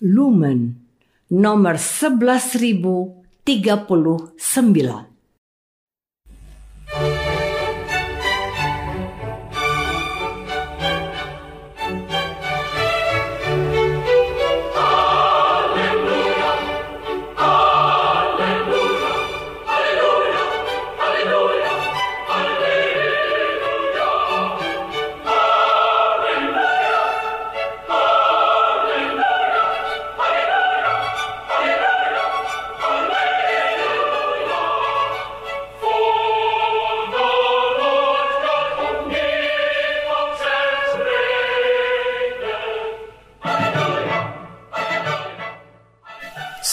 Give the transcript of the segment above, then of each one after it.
Lumen nomor 11039.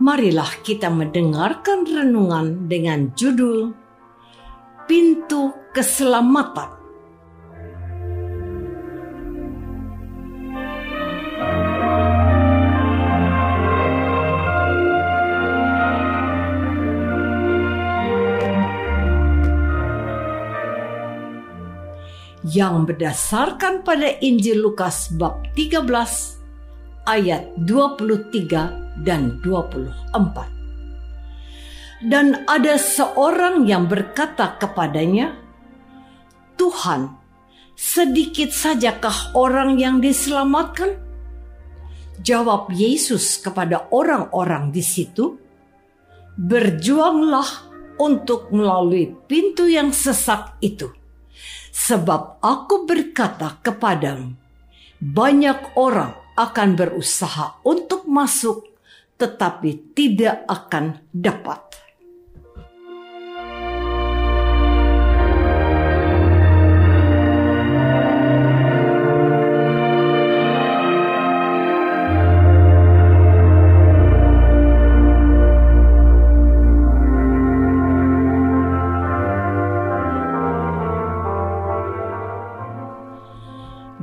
marilah kita mendengarkan renungan dengan judul Pintu Keselamatan. yang berdasarkan pada Injil Lukas bab 13 ayat 23 dan 24. Dan ada seorang yang berkata kepadanya, Tuhan, sedikit sajakah orang yang diselamatkan? Jawab Yesus kepada orang-orang di situ, "Berjuanglah untuk melalui pintu yang sesak itu, sebab Aku berkata kepadamu, banyak orang akan berusaha untuk masuk tetapi tidak akan dapat.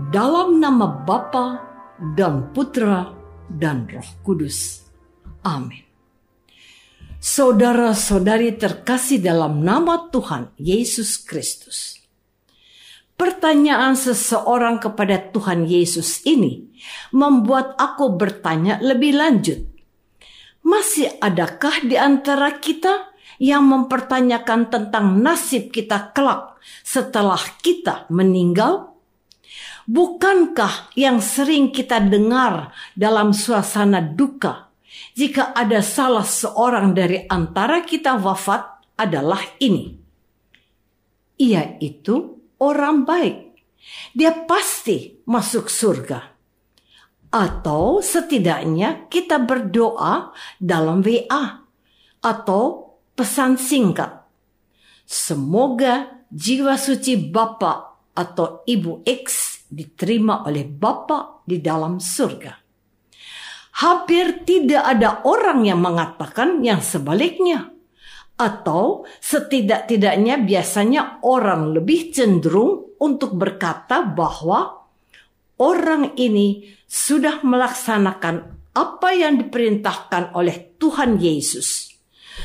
Dalam nama Bapa dan Putra dan Roh Kudus. Amin. Saudara-saudari terkasih dalam nama Tuhan Yesus Kristus. Pertanyaan seseorang kepada Tuhan Yesus ini membuat aku bertanya lebih lanjut. Masih adakah di antara kita yang mempertanyakan tentang nasib kita kelak setelah kita meninggal? Bukankah yang sering kita dengar dalam suasana duka jika ada salah seorang dari antara kita wafat adalah ini. Ia itu orang baik. Dia pasti masuk surga. Atau setidaknya kita berdoa dalam WA atau pesan singkat. Semoga jiwa suci Bapak atau Ibu X diterima oleh Bapak di dalam surga hampir tidak ada orang yang mengatakan yang sebaliknya. Atau setidak-tidaknya biasanya orang lebih cenderung untuk berkata bahwa orang ini sudah melaksanakan apa yang diperintahkan oleh Tuhan Yesus.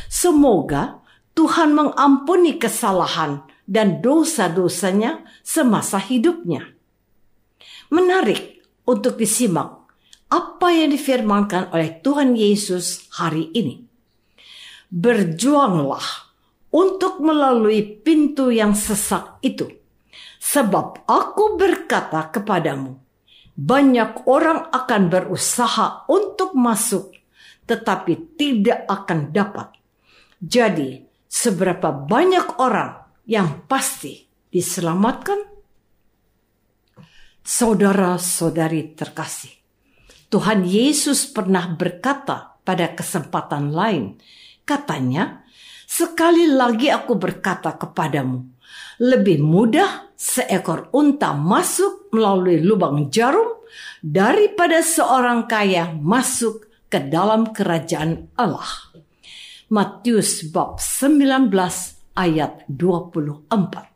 Semoga Tuhan mengampuni kesalahan dan dosa-dosanya semasa hidupnya. Menarik untuk disimak apa yang difirmankan oleh Tuhan Yesus hari ini. Berjuanglah untuk melalui pintu yang sesak itu. Sebab aku berkata kepadamu, banyak orang akan berusaha untuk masuk, tetapi tidak akan dapat. Jadi, seberapa banyak orang yang pasti diselamatkan? Saudara-saudari terkasih, Tuhan Yesus pernah berkata pada kesempatan lain, katanya, "Sekali lagi aku berkata kepadamu, lebih mudah seekor unta masuk melalui lubang jarum daripada seorang kaya masuk ke dalam kerajaan Allah." Matius bab 19 ayat 24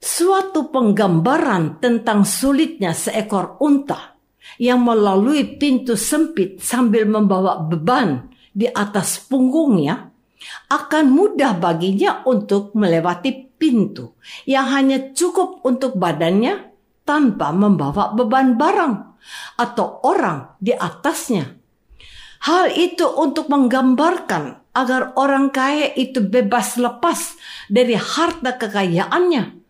suatu penggambaran tentang sulitnya seekor unta yang melalui pintu sempit sambil membawa beban di atas punggungnya akan mudah baginya untuk melewati pintu yang hanya cukup untuk badannya tanpa membawa beban barang atau orang di atasnya. Hal itu untuk menggambarkan agar orang kaya itu bebas lepas dari harta kekayaannya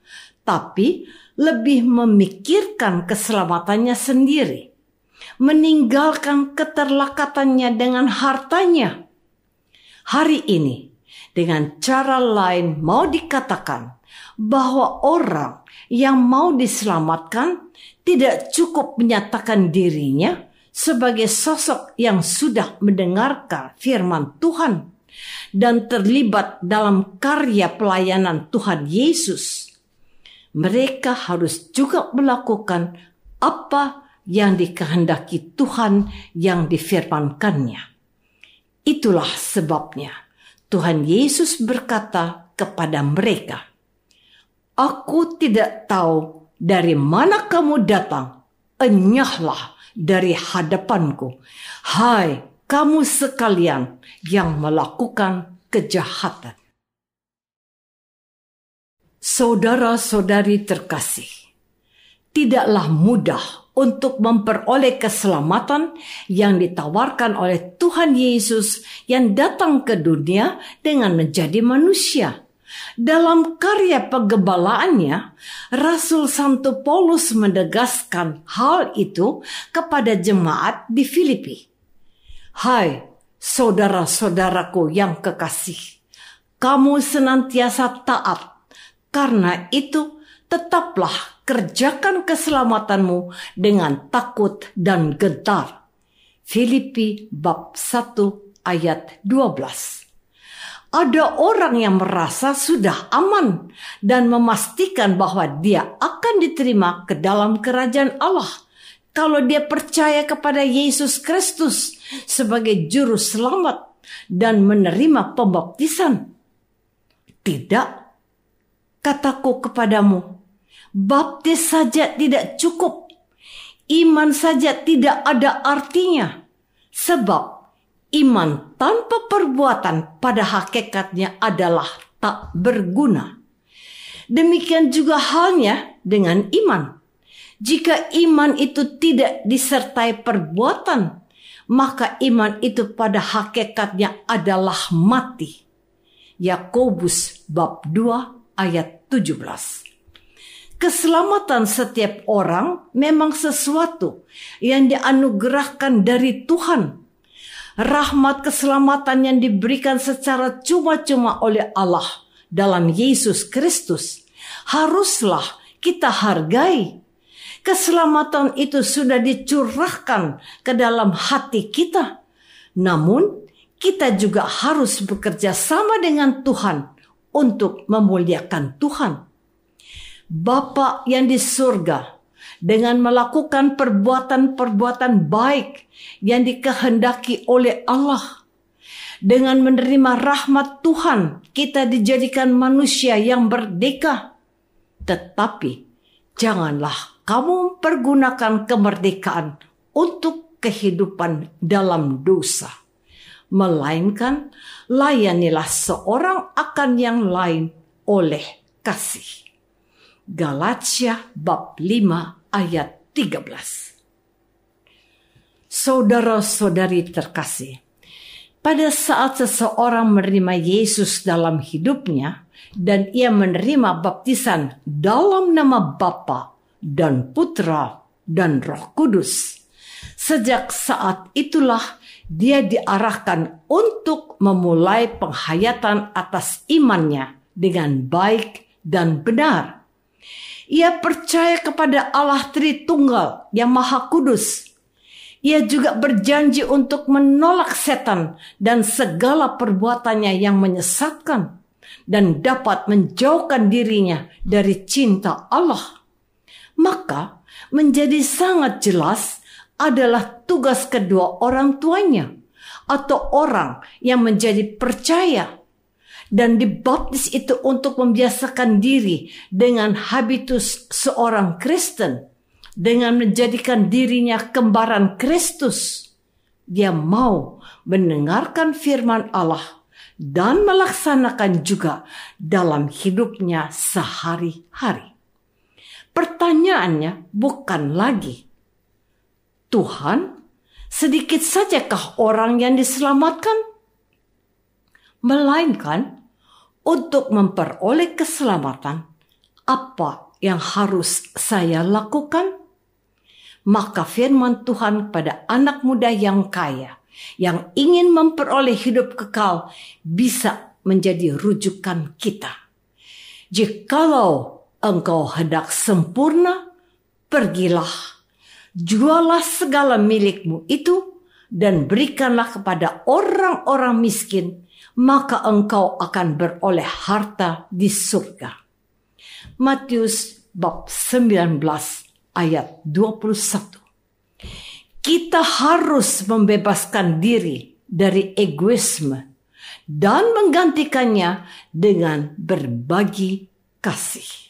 tapi lebih memikirkan keselamatannya sendiri, meninggalkan keterlakatannya dengan hartanya. Hari ini, dengan cara lain, mau dikatakan bahwa orang yang mau diselamatkan tidak cukup menyatakan dirinya sebagai sosok yang sudah mendengarkan firman Tuhan dan terlibat dalam karya pelayanan Tuhan Yesus mereka harus juga melakukan apa yang dikehendaki Tuhan yang difirmankannya. Itulah sebabnya Tuhan Yesus berkata kepada mereka, Aku tidak tahu dari mana kamu datang, enyahlah dari hadapanku. Hai kamu sekalian yang melakukan kejahatan. Saudara-saudari terkasih, tidaklah mudah untuk memperoleh keselamatan yang ditawarkan oleh Tuhan Yesus yang datang ke dunia dengan menjadi manusia. Dalam karya penggembalaannya, Rasul Santo Paulus menegaskan hal itu kepada jemaat di Filipi. Hai, saudara-saudaraku yang kekasih, kamu senantiasa taat karena itu, tetaplah kerjakan keselamatanmu dengan takut dan gentar. Filipi bab 1 ayat 12. Ada orang yang merasa sudah aman dan memastikan bahwa dia akan diterima ke dalam kerajaan Allah kalau dia percaya kepada Yesus Kristus sebagai juru selamat dan menerima pembaptisan. Tidak Kataku kepadamu, baptis saja tidak cukup. Iman saja tidak ada artinya. Sebab iman tanpa perbuatan pada hakikatnya adalah tak berguna. Demikian juga halnya dengan iman. Jika iman itu tidak disertai perbuatan, maka iman itu pada hakikatnya adalah mati. Yakobus bab 2 ayat 17. Keselamatan setiap orang memang sesuatu yang dianugerahkan dari Tuhan. Rahmat keselamatan yang diberikan secara cuma-cuma oleh Allah dalam Yesus Kristus haruslah kita hargai. Keselamatan itu sudah dicurahkan ke dalam hati kita. Namun, kita juga harus bekerja sama dengan Tuhan untuk memuliakan Tuhan. Bapa yang di surga dengan melakukan perbuatan-perbuatan baik yang dikehendaki oleh Allah. Dengan menerima rahmat Tuhan, kita dijadikan manusia yang merdeka. Tetapi janganlah kamu pergunakan kemerdekaan untuk kehidupan dalam dosa melainkan layanilah seorang akan yang lain oleh kasih. Galatia bab 5 ayat 13. Saudara-saudari terkasih, pada saat seseorang menerima Yesus dalam hidupnya dan ia menerima baptisan dalam nama Bapa dan Putra dan Roh Kudus, sejak saat itulah dia diarahkan untuk memulai penghayatan atas imannya dengan baik dan benar. Ia percaya kepada Allah Tritunggal yang Maha Kudus. Ia juga berjanji untuk menolak setan dan segala perbuatannya yang menyesatkan dan dapat menjauhkan dirinya dari cinta Allah. Maka menjadi sangat jelas adalah tugas kedua orang tuanya atau orang yang menjadi percaya dan dibaptis itu untuk membiasakan diri dengan habitus seorang Kristen dengan menjadikan dirinya kembaran Kristus dia mau mendengarkan firman Allah dan melaksanakan juga dalam hidupnya sehari-hari. Pertanyaannya bukan lagi Tuhan, sedikit sajakah orang yang diselamatkan? Melainkan untuk memperoleh keselamatan, apa yang harus saya lakukan? Maka firman Tuhan pada anak muda yang kaya, yang ingin memperoleh hidup kekal, bisa menjadi rujukan kita. Jikalau engkau hendak sempurna, pergilah jualah segala milikmu itu dan berikanlah kepada orang-orang miskin, maka engkau akan beroleh harta di surga. Matius bab 19 ayat 21. Kita harus membebaskan diri dari egoisme dan menggantikannya dengan berbagi kasih.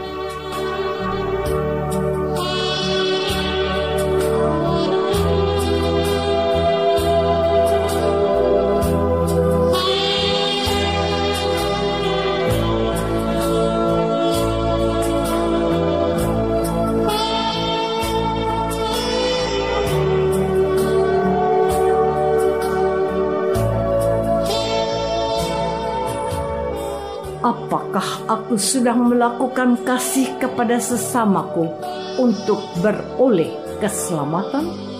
Apakah aku sudah melakukan kasih kepada sesamaku untuk beroleh keselamatan?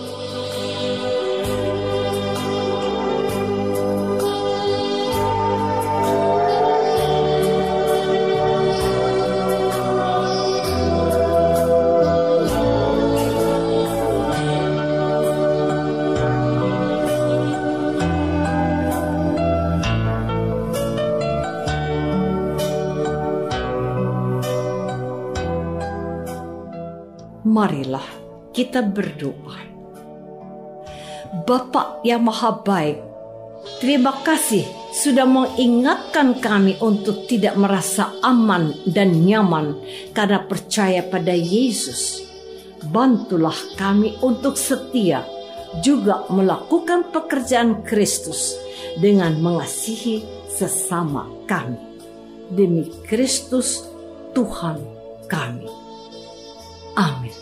Marilah kita berdoa. Bapak yang Maha Baik, terima kasih sudah mengingatkan kami untuk tidak merasa aman dan nyaman karena percaya pada Yesus. Bantulah kami untuk setia juga melakukan pekerjaan Kristus dengan mengasihi sesama kami. Demi Kristus Tuhan kami. Amin.